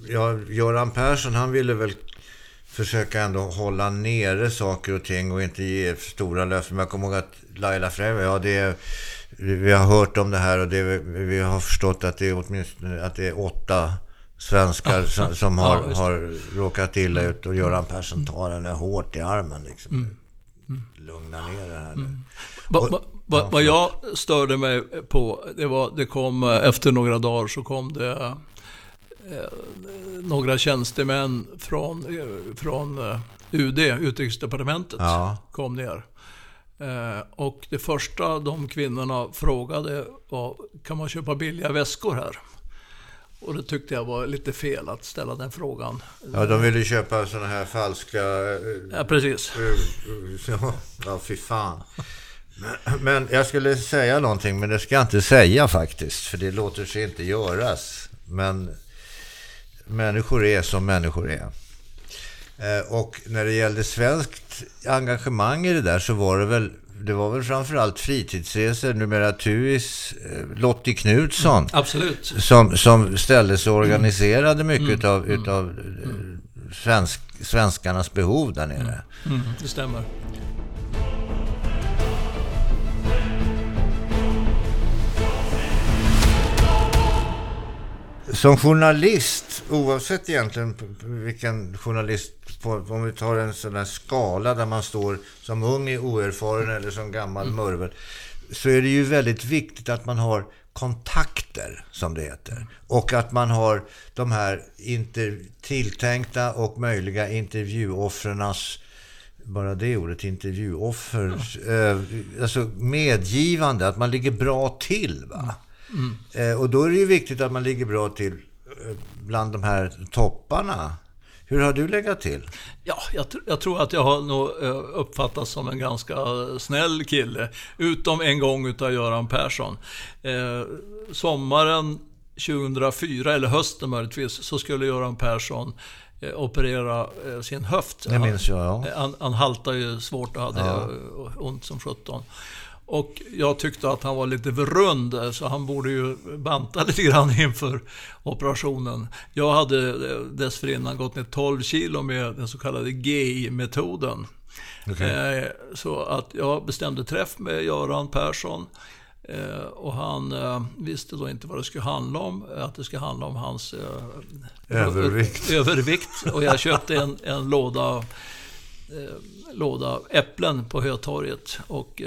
ja, Göran Persson han ville väl försöka ändå hålla nere saker och ting och inte ge stora löften. Men jag kommer ihåg att Laila Freivalds, ja det är, vi har hört om det här och det, vi har förstått att det är åtminstone att det är åtta svenskar som, som har, ja, har råkat illa ut och Göran Persson tar henne hårt i armen. Liksom. Mm. Mm. Lugna ner det här nu. Mm. Va, va, vad jag störde mig på, det var, det kom efter några dagar så kom det Eh, några tjänstemän från, eh, från eh, UD, Utrikesdepartementet, ja. kom ner. Och det första de kvinnorna frågade var, kan man köpa billiga väskor här? Och det tyckte jag var lite fel att ställa den frågan. Ja, de ville köpa sådana här falska... Ja, precis. Ja, fy fan. Men jag skulle säga någonting, men det ska jag inte säga faktiskt. För det låter sig inte göras. Men människor är som människor är. Eh, och när det gällde svenskt engagemang i det där så var det väl det var väl framförallt fritidsresor, numera TUIs eh, Lottie Knutsson. Mm, absolut. Som, som ställde sig och organiserade mycket mm, utav, mm, utav mm. Svensk, svenskarnas behov där nere. Mm, mm det stämmer. Som journalist, oavsett egentligen vilken journalist, om vi tar en sån där skala där man står som ung, oerfaren eller som gammal mm. murvel, så är det ju väldigt viktigt att man har kontakter, som det heter. Och att man har de här tilltänkta och möjliga intervjuoffrens bara det ordet, intervjuoffer, ja. eh, alltså medgivande, att man ligger bra till. va Mm. Och då är det ju viktigt att man ligger bra till eh, bland de här topparna. Hur har du legat till? Ja, jag, jag, tror att jag har nog eh, uppfattats som en ganska snäll kille. Utom en gång utav Göran Persson. Eh, sommaren 2004, eller hösten möjligtvis, så skulle Göran Persson eh, operera eh, sin höft. Det minns jag, ja. Han, han haltade ju svårt och hade ja. ont som sjutton. Och jag tyckte att han var lite rund, så han borde ju banta lite grann inför operationen. Jag hade dessförinnan gått ner 12 kilo med den så kallade GI-metoden. Okay. Eh, så att jag bestämde träff med Göran Persson. Eh, och han eh, visste då inte vad det skulle handla om. Att det skulle handla om hans övervikt. övervikt. Och jag köpte en, en låda, låda äpplen på Hötorget. Och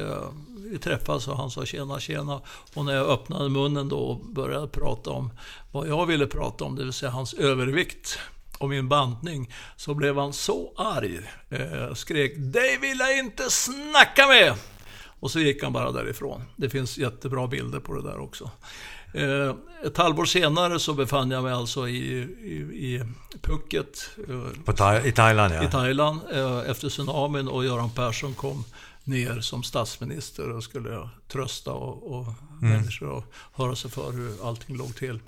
vi träffades och han sa tjena, tjena. Och när jag öppnade munnen då och började prata om vad jag ville prata om, det vill säga hans övervikt och min bantning, så blev han så arg. Eh, skrek ”Dig vill jag inte snacka med!” Och så gick han bara därifrån. Det finns jättebra bilder på det där också. Eh, ett halvår senare så befann jag mig alltså i, i, i Phuket. Eh, På Tha I Thailand, ja. I Thailand eh, efter tsunamin och Göran Persson kom ner som statsminister och skulle trösta och, och mm. människor och höra sig för hur allting låg till.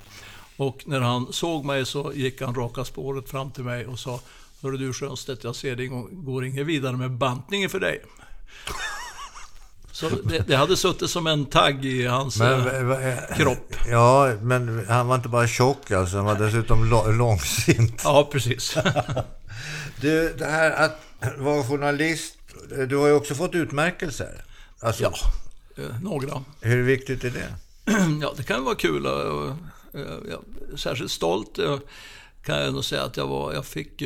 Och när han såg mig så gick han raka spåret fram till mig och sa Hörru du Schönstedt, jag ser det går inget vidare med bantningen för dig. Så det, det, hade suttit som en tagg i hans men, äh, kropp. Ja, men han var inte bara tjock alltså, han var dessutom långsint. Ja, precis. du, det här att vara journalist, du har ju också fått utmärkelser. Alltså, ja, eh, några. Hur viktigt är det? ja, det kan vara kul. Och, jag, särskilt stolt kan jag nog säga att jag var. Jag fick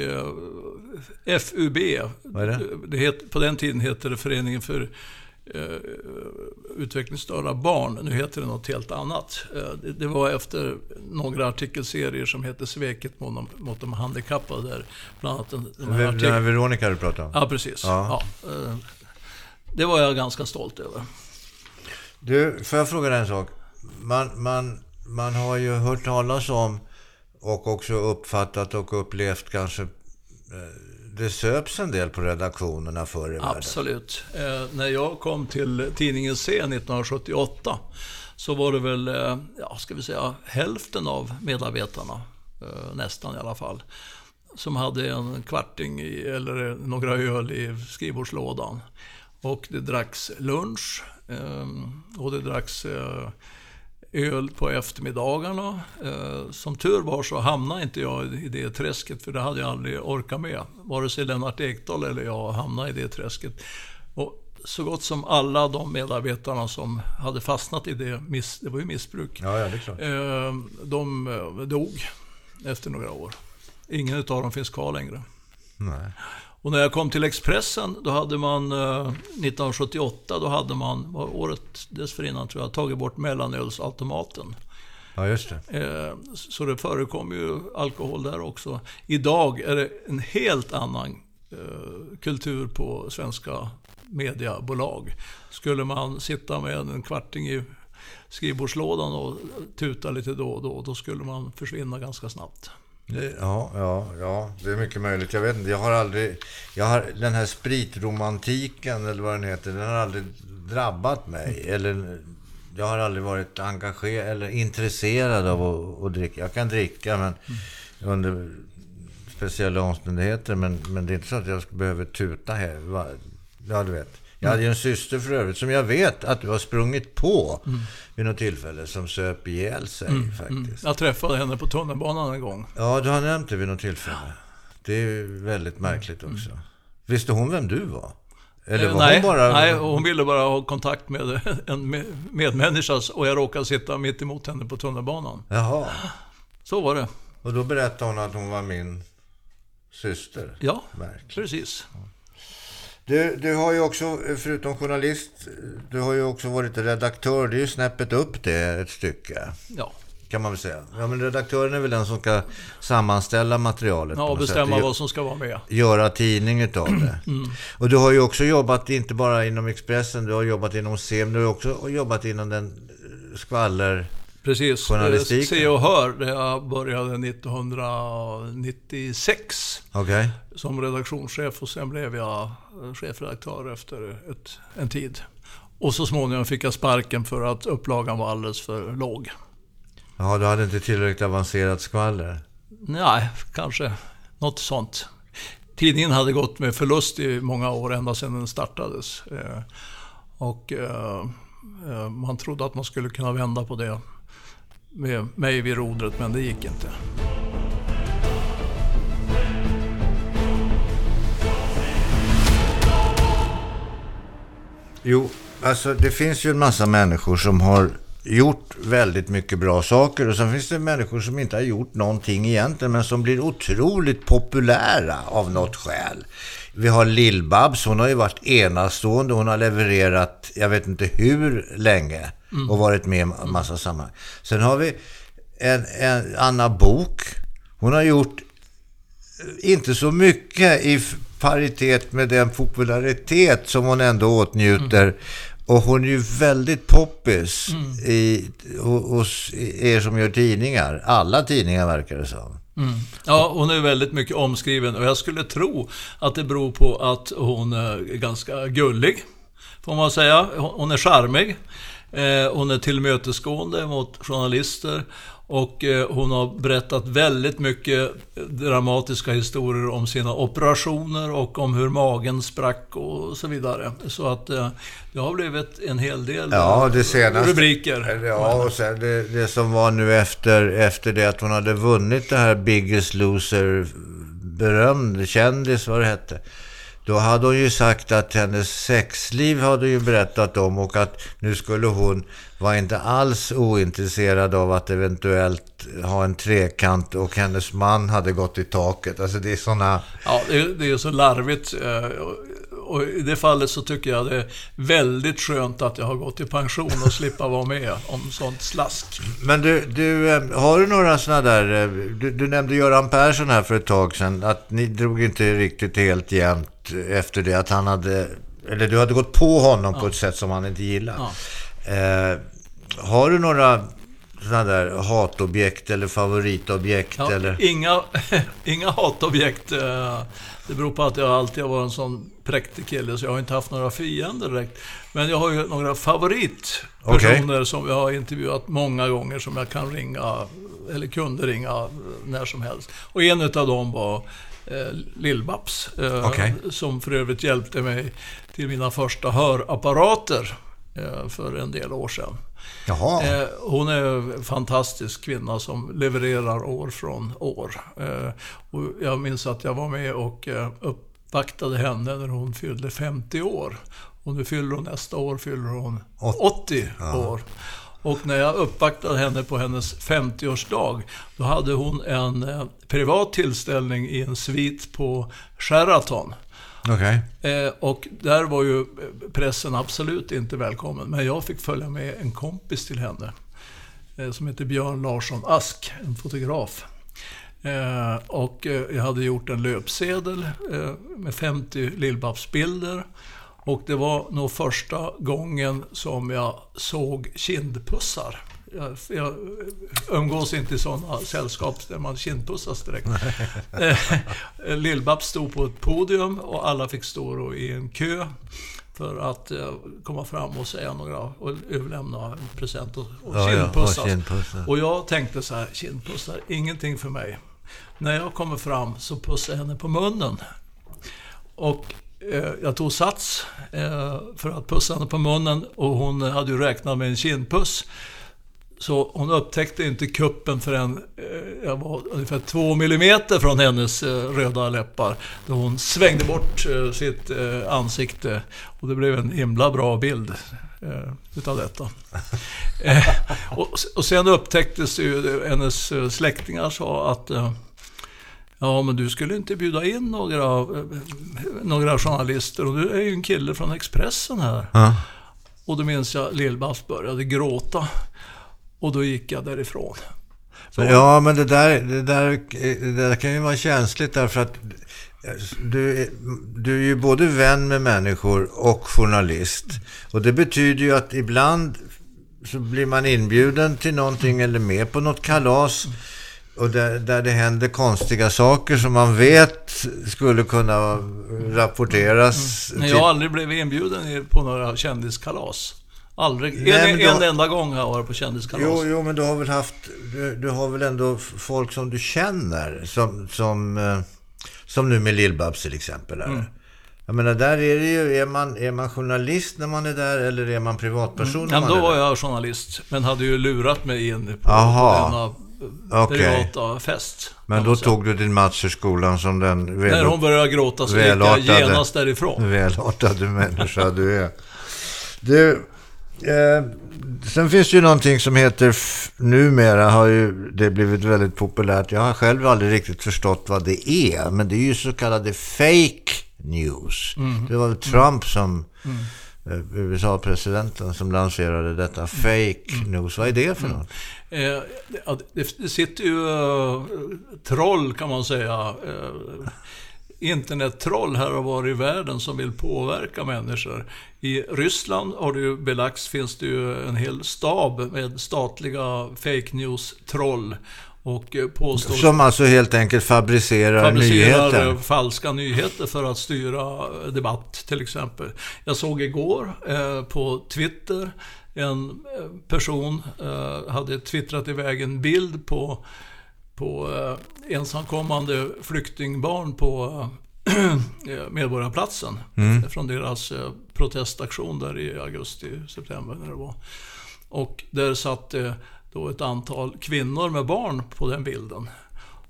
FUB. Vad är det? det het, på den tiden hette det Föreningen för eh, utvecklingsstörda barn. Nu heter det något helt annat. Eh, det, det, var efter några artikelserier som hette Sveket mot de, mot de handikappade. Där bland annat den, den här, artik- Veronica du pratade om? Ja, precis. Ja. ja eh, det var jag ganska stolt över. Du, får jag fråga dig en sak? Man, man, man har ju hört talas om och också uppfattat och upplevt kanske det söps en del på redaktionerna förr i världen. Absolut. Eh, när jag kom till tidningen C 1978 så var det väl, eh, ja, ska vi säga, hälften av medarbetarna, eh, nästan i alla fall, som hade en kvarting i, eller några öl i skrivbordslådan. Och det dracks lunch eh, och det dracks eh, öl på eftermiddagarna. Eh, som tur var så hamnade inte jag i det träsket, för det hade jag aldrig orkat med. Vare sig Lennart Ekdal eller jag hamnade i det träsket. Och så gott som alla de medarbetarna som hade fastnat i det, det var ju missbruk, ja, ja. Eh, de eh, dog efter några år. Ingen av dem finns kvar längre. Nej. Och när jag kom till Expressen, då hade man eh, 1978, då hade man, året dessförinnan tror jag, tagit bort mellanölsautomaten. Ja, just det. Eh, så det förekom ju alkohol där också. Idag är det en helt annan eh, kultur på svenska mediebolag. Skulle man sitta med en kvarting i skrivbordslådan och tuta lite då och då, då skulle man försvinna ganska snabbt. Ja, ja, ja, det är mycket möjligt. Jag vet inte, jag har aldrig... Jag har, den här spritromantiken, eller vad den heter, den har aldrig drabbat mig. Eller, jag har aldrig varit engagerad eller intresserad av att, att dricka. Jag kan dricka, men under speciella omständigheter. Men, men det är inte så att jag behöver tuta här. Ja, du vet. Jag hade ju en syster för övrigt som jag vet att du har sprungit på mm. vid något tillfälle som söp ihjäl sig mm. mm. faktiskt. Jag träffade henne på tunnelbanan en gång. Ja, du har nämnt det vid något tillfälle. Det är väldigt märkligt mm. också. Visste hon vem du var? Eller var nej, hon bara... nej, hon ville bara ha kontakt med en medmänniska och jag råkade sitta mitt emot henne på tunnelbanan. Jaha. Så var det. Och då berättade hon att hon var min syster? Ja, Verkligen. precis. Du, du har ju också, förutom journalist, du har ju också varit redaktör. Det är ju snäppet upp det ett stycke. Ja. Kan man väl säga. Ja, men redaktören är väl den som ska sammanställa materialet. Ja, och bestämma vad som ska vara med. Göra tidning utav det. Mm. Och du har ju också jobbat, inte bara inom Expressen, du har jobbat inom SEM, du har också jobbat inom den skvaller Precis, Se och Hör, där jag började 1996 okay. som redaktionschef och sen blev jag chefredaktör efter ett, en tid. Och så småningom fick jag sparken för att upplagan var alldeles för låg. Ja, du hade inte tillräckligt avancerat skvaller? Nej, kanske något sånt. Tidningen hade gått med förlust i många år, ända sedan den startades. Eh, och eh, eh, man trodde att man skulle kunna vända på det med mig vid rodret, men det gick inte. Jo, alltså det finns ju en massa människor som har gjort väldigt mycket bra saker och sen finns det människor som inte har gjort någonting egentligen men som blir otroligt populära av något skäl. Vi har Lill-Babs, hon har ju varit enastående, hon har levererat jag vet inte hur länge och varit med i massa sammanhang. Sen har vi en, en Anna Bok. Hon har gjort inte så mycket i paritet med den popularitet som hon ändå åtnjuter. Och hon är ju väldigt poppis i, hos er som gör tidningar. Alla tidningar verkar det som. Mm. Ja, hon är väldigt mycket omskriven och jag skulle tro att det beror på att hon är ganska gullig, får man säga. Hon är charmig. Eh, hon är tillmötesgående mot journalister och eh, hon har berättat väldigt mycket dramatiska historier om sina operationer och om hur magen sprack och så vidare. Så att eh, det har blivit en hel del ja, det senaste, rubriker. Ja, och sen det, det som var nu efter, efter det att hon hade vunnit det här Biggest Loser berömd kändis vad det hette. Då hade hon ju sagt att hennes sexliv hade ju berättat om och att nu skulle hon vara inte alls ointresserad av att eventuellt ha en trekant och hennes man hade gått i taket. Alltså det är sådana... Ja, det är, det är så larvigt. Och i det fallet så tycker jag det är väldigt skönt att jag har gått i pension och slippa vara med om sånt slask. Men du, du har du några sådana där... Du, du nämnde Göran Persson här för ett tag sedan, att ni drog inte riktigt helt jämnt efter det att han hade... Eller du hade gått på honom ja. på ett sätt som han inte gillade. Ja. Eh, har du några sådana där hatobjekt eller favoritobjekt? Ja, eller? Inga, inga hatobjekt. Det beror på att jag alltid har varit en sån präktig kille så jag har inte haft några fiender direkt. Men jag har ju några favoritpersoner okay. som jag har intervjuat många gånger som jag kan ringa, eller kunde ringa när som helst. Och en av dem var eh, Lill-Babs. Eh, okay. Som för övrigt hjälpte mig till mina första hörapparater eh, för en del år sedan. Jaha. Eh, hon är en fantastisk kvinna som levererar år från år. Eh, och jag minns att jag var med och eh, uppvaktade henne när hon fyllde 50 år. Och nu fyller hon nästa år fyller hon 80 ja. år. Och när jag uppvaktade henne på hennes 50-årsdag, då hade hon en eh, privat tillställning i en svit på Sheraton. Okay. Eh, och där var ju pressen absolut inte välkommen. Men jag fick följa med en kompis till henne. Eh, som heter Björn Larsson Ask, en fotograf. Och jag hade gjort en löpsedel med 50 Lill-Babs-bilder. Och det var nog första gången som jag såg kindpussar. Jag, jag umgås inte i sådana sällskap där man kindpussas direkt. Eh, Lill-Babs stod på ett podium och alla fick stå i en kö för att eh, komma fram och säga några och överlämna en present och, och ja, kindpussas. Ja, kindpussar. Och jag tänkte så här, kindpussar, ingenting för mig. När jag kommer fram så pussar jag henne på munnen. Och Eh, jag tog sats eh, för att pussa henne på munnen och hon hade ju räknat med en kindpuss. Så hon upptäckte inte kuppen förrän eh, jag var ungefär två millimeter från hennes röda läppar. Då hon svängde bort sitt ansikte och det blev en himla bra bild utav detta. Och, sen upptäcktes ju, hennes släktingar sa att Ja, men du skulle inte bjuda in några, några journalister och du är ju en kille från Expressen här. Ja. Och då minns jag Lill-Babs började gråta. Och då gick jag därifrån. Så. Ja, men det där, det, där, det där kan ju vara känsligt därför att du, du är ju både vän med människor och journalist. Och det betyder ju att ibland så blir man inbjuden till någonting eller med på något kalas. Och där, där det händer konstiga saker som man vet skulle kunna rapporteras. Mm. Men jag har aldrig blivit inbjuden på några kändiskalas. Aldrig. Nej, en, en då, enda gång har jag varit på kändiskalas. Jo, jo, men du har väl haft... Du, du har väl ändå folk som du känner. Som, som, eh, som nu med Lill-Babs till exempel. Mm. Jag menar, där är det ju... Är man, är man journalist när man är där eller är man privatperson mm. när man då var där? jag journalist. Men hade ju lurat mig in på, Aha. denna okay. privata fest. Men då tog du din Mats ur skolan som den... Väl, när hon började gråta så gick jag genast därifrån. Välartade människa du är. Du, Eh, sen finns det ju någonting som heter, numera har ju det blivit väldigt populärt. Jag har själv aldrig riktigt förstått vad det är. Men det är ju så kallade fake news. Mm. Det var Trump som, mm. eh, USA-presidenten, som lanserade detta fake mm. news. Vad är det för mm. något? Eh, det sitter ju uh, troll kan man säga. Uh, internettroll här och var i världen som vill påverka människor. I Ryssland har det ju belagts, finns det ju en hel stab med statliga fake news-troll. Och eh, påstår, Som alltså helt enkelt fabricerar, fabricerar nyheter. eh, falska nyheter för att styra debatt till exempel. Jag såg igår eh, på Twitter en eh, person eh, hade twittrat iväg en bild på, på eh, ensamkommande flyktingbarn på Medborgarplatsen. Från deras protestaktion där i augusti, september när det var. Och där satt då ett antal kvinnor med barn på den bilden.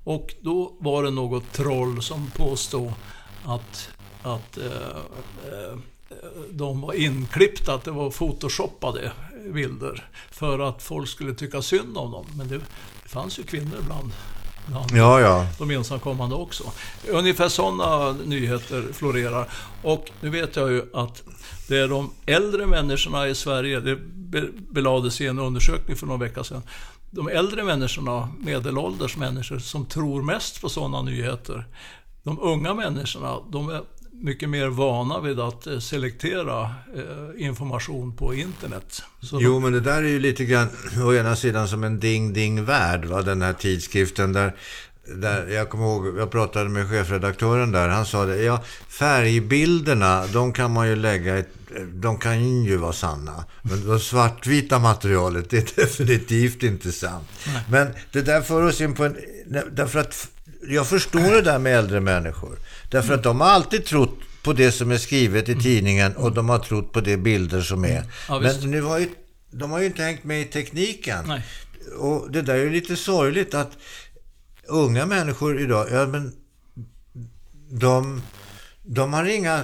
Och då var det något troll som påstod att, att eh, de var inklippta, att det var photoshoppade bilder. För att folk skulle tycka synd om dem. Men det, det fanns ju kvinnor bland, bland Ja, ja. de ensamkommande också. Ungefär sådana nyheter florerar. Och nu vet jag ju att det är de äldre människorna i Sverige, det be- belades i en undersökning för några veckor sedan, de äldre människorna, medelålders människor, som tror mest på sådana nyheter. De unga människorna, de är mycket mer vana vid att eh, selektera eh, information på internet. Så Jo, men det där är ju lite grann å ena sidan som en ding-ding-värld, va? den här tidskriften där där, jag kommer ihåg, jag pratade med chefredaktören där, han sa det, ja färgbilderna, de kan man ju lägga, ett, de kan ju vara sanna. Men det svartvita materialet, det är definitivt inte sant. Men det där för oss in på en, därför att jag förstår det där med äldre människor. Därför att de har alltid trott på det som är skrivet i tidningen och de har trott på de bilder som är. Ja, visst. Men nu har ju, de har ju inte hängt med i tekniken. Nej. Och det där är ju lite sorgligt att unga människor idag, ja men de, de har inga,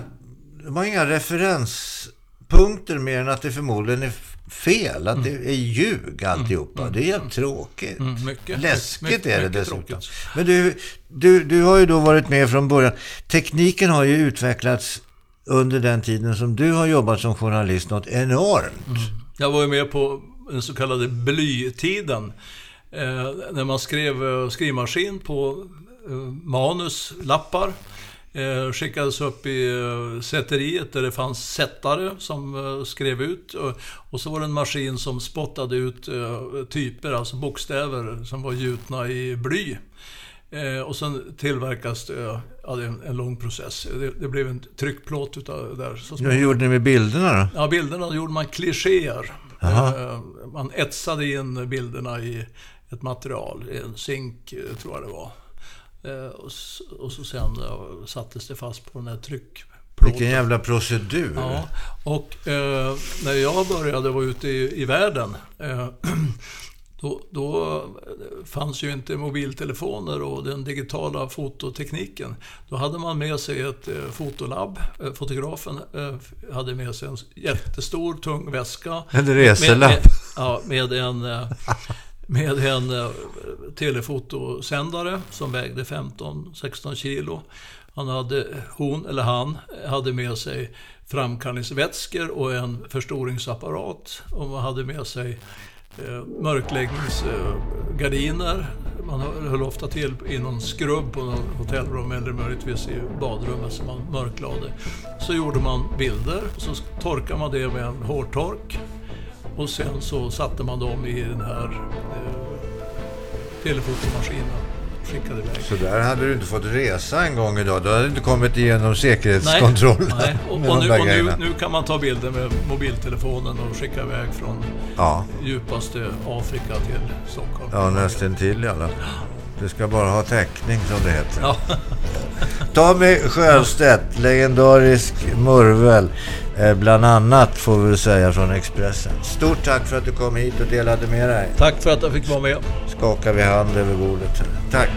de har inga referenspunkter mer än att det förmodligen är fel, att det är ljug alltihopa. Det är helt tråkigt. Mm, mycket. Läskigt Mycket- är det dessutom. tråkigt. Men du, du, du har ju då varit med från början. Tekniken har ju utvecklats under den tiden som du har jobbat som journalist något enormt. Jag var ju med på den så kallade blytiden. Eh, när man skrev eh, skrivmaskin på eh, manus, lappar. Eh, skickades upp i eh, sätteriet där det fanns sättare som eh, skrev ut. Och, och så var det en maskin som spottade ut typer, alltså bokstäver som var gjutna i bly. Och sen tillverkas det, ja, det är en, en lång process. Det, det blev en tryckplåt utav det där. Så Hur gjorde ni med bilderna då? Ja, bilderna gjorde man klichéer. Man etsade in bilderna i ett material, en zink tror jag det var. Eh, Och så sen sattes det fast på den här tryckplåten. Vilken jävla procedur. Ja, och eh, när jag började vara ute i, i världen eh, då, då fanns ju inte mobiltelefoner och den digitala fototekniken. Då hade man med sig ett eh, fotolabb. Fotografen hade med sig en jättestor tung väska. En Med, reselapp. med, ja, med en, med en eh, telefotosändare som vägde 15-16 kilo. Han hade, hon eller han hade med sig framkallningsvätskor och en förstoringsapparat. Och man hade med sig eh, mörkläggningsgardiner. Man höll ofta till i någon skrubb på något hotellrum eller möjligtvis i badrummet som man mörklade. Så gjorde man bilder och så torkade man det med en hårtork. Och sen så satte man dem i den här eh, telefotomaskinen och skickade iväg. Så där hade du inte fått resa en gång idag. Du hade inte kommit igenom säkerhetskontrollen. Nej, och, med och, de nu, och nu, nu kan man ta bilder med mobiltelefonen och skicka iväg från Ja, djupaste Afrika till Stockholm. ja nästan till i alla fall. Du ska bara ha täckning som det heter. Ja. Tommy Sjöstedt, legendarisk murvel. Eh, bland annat får vi säga från Expressen. Stort tack för att du kom hit och delade med dig. Tack för att jag fick vara med. Skakar vi hand över bordet. Tack.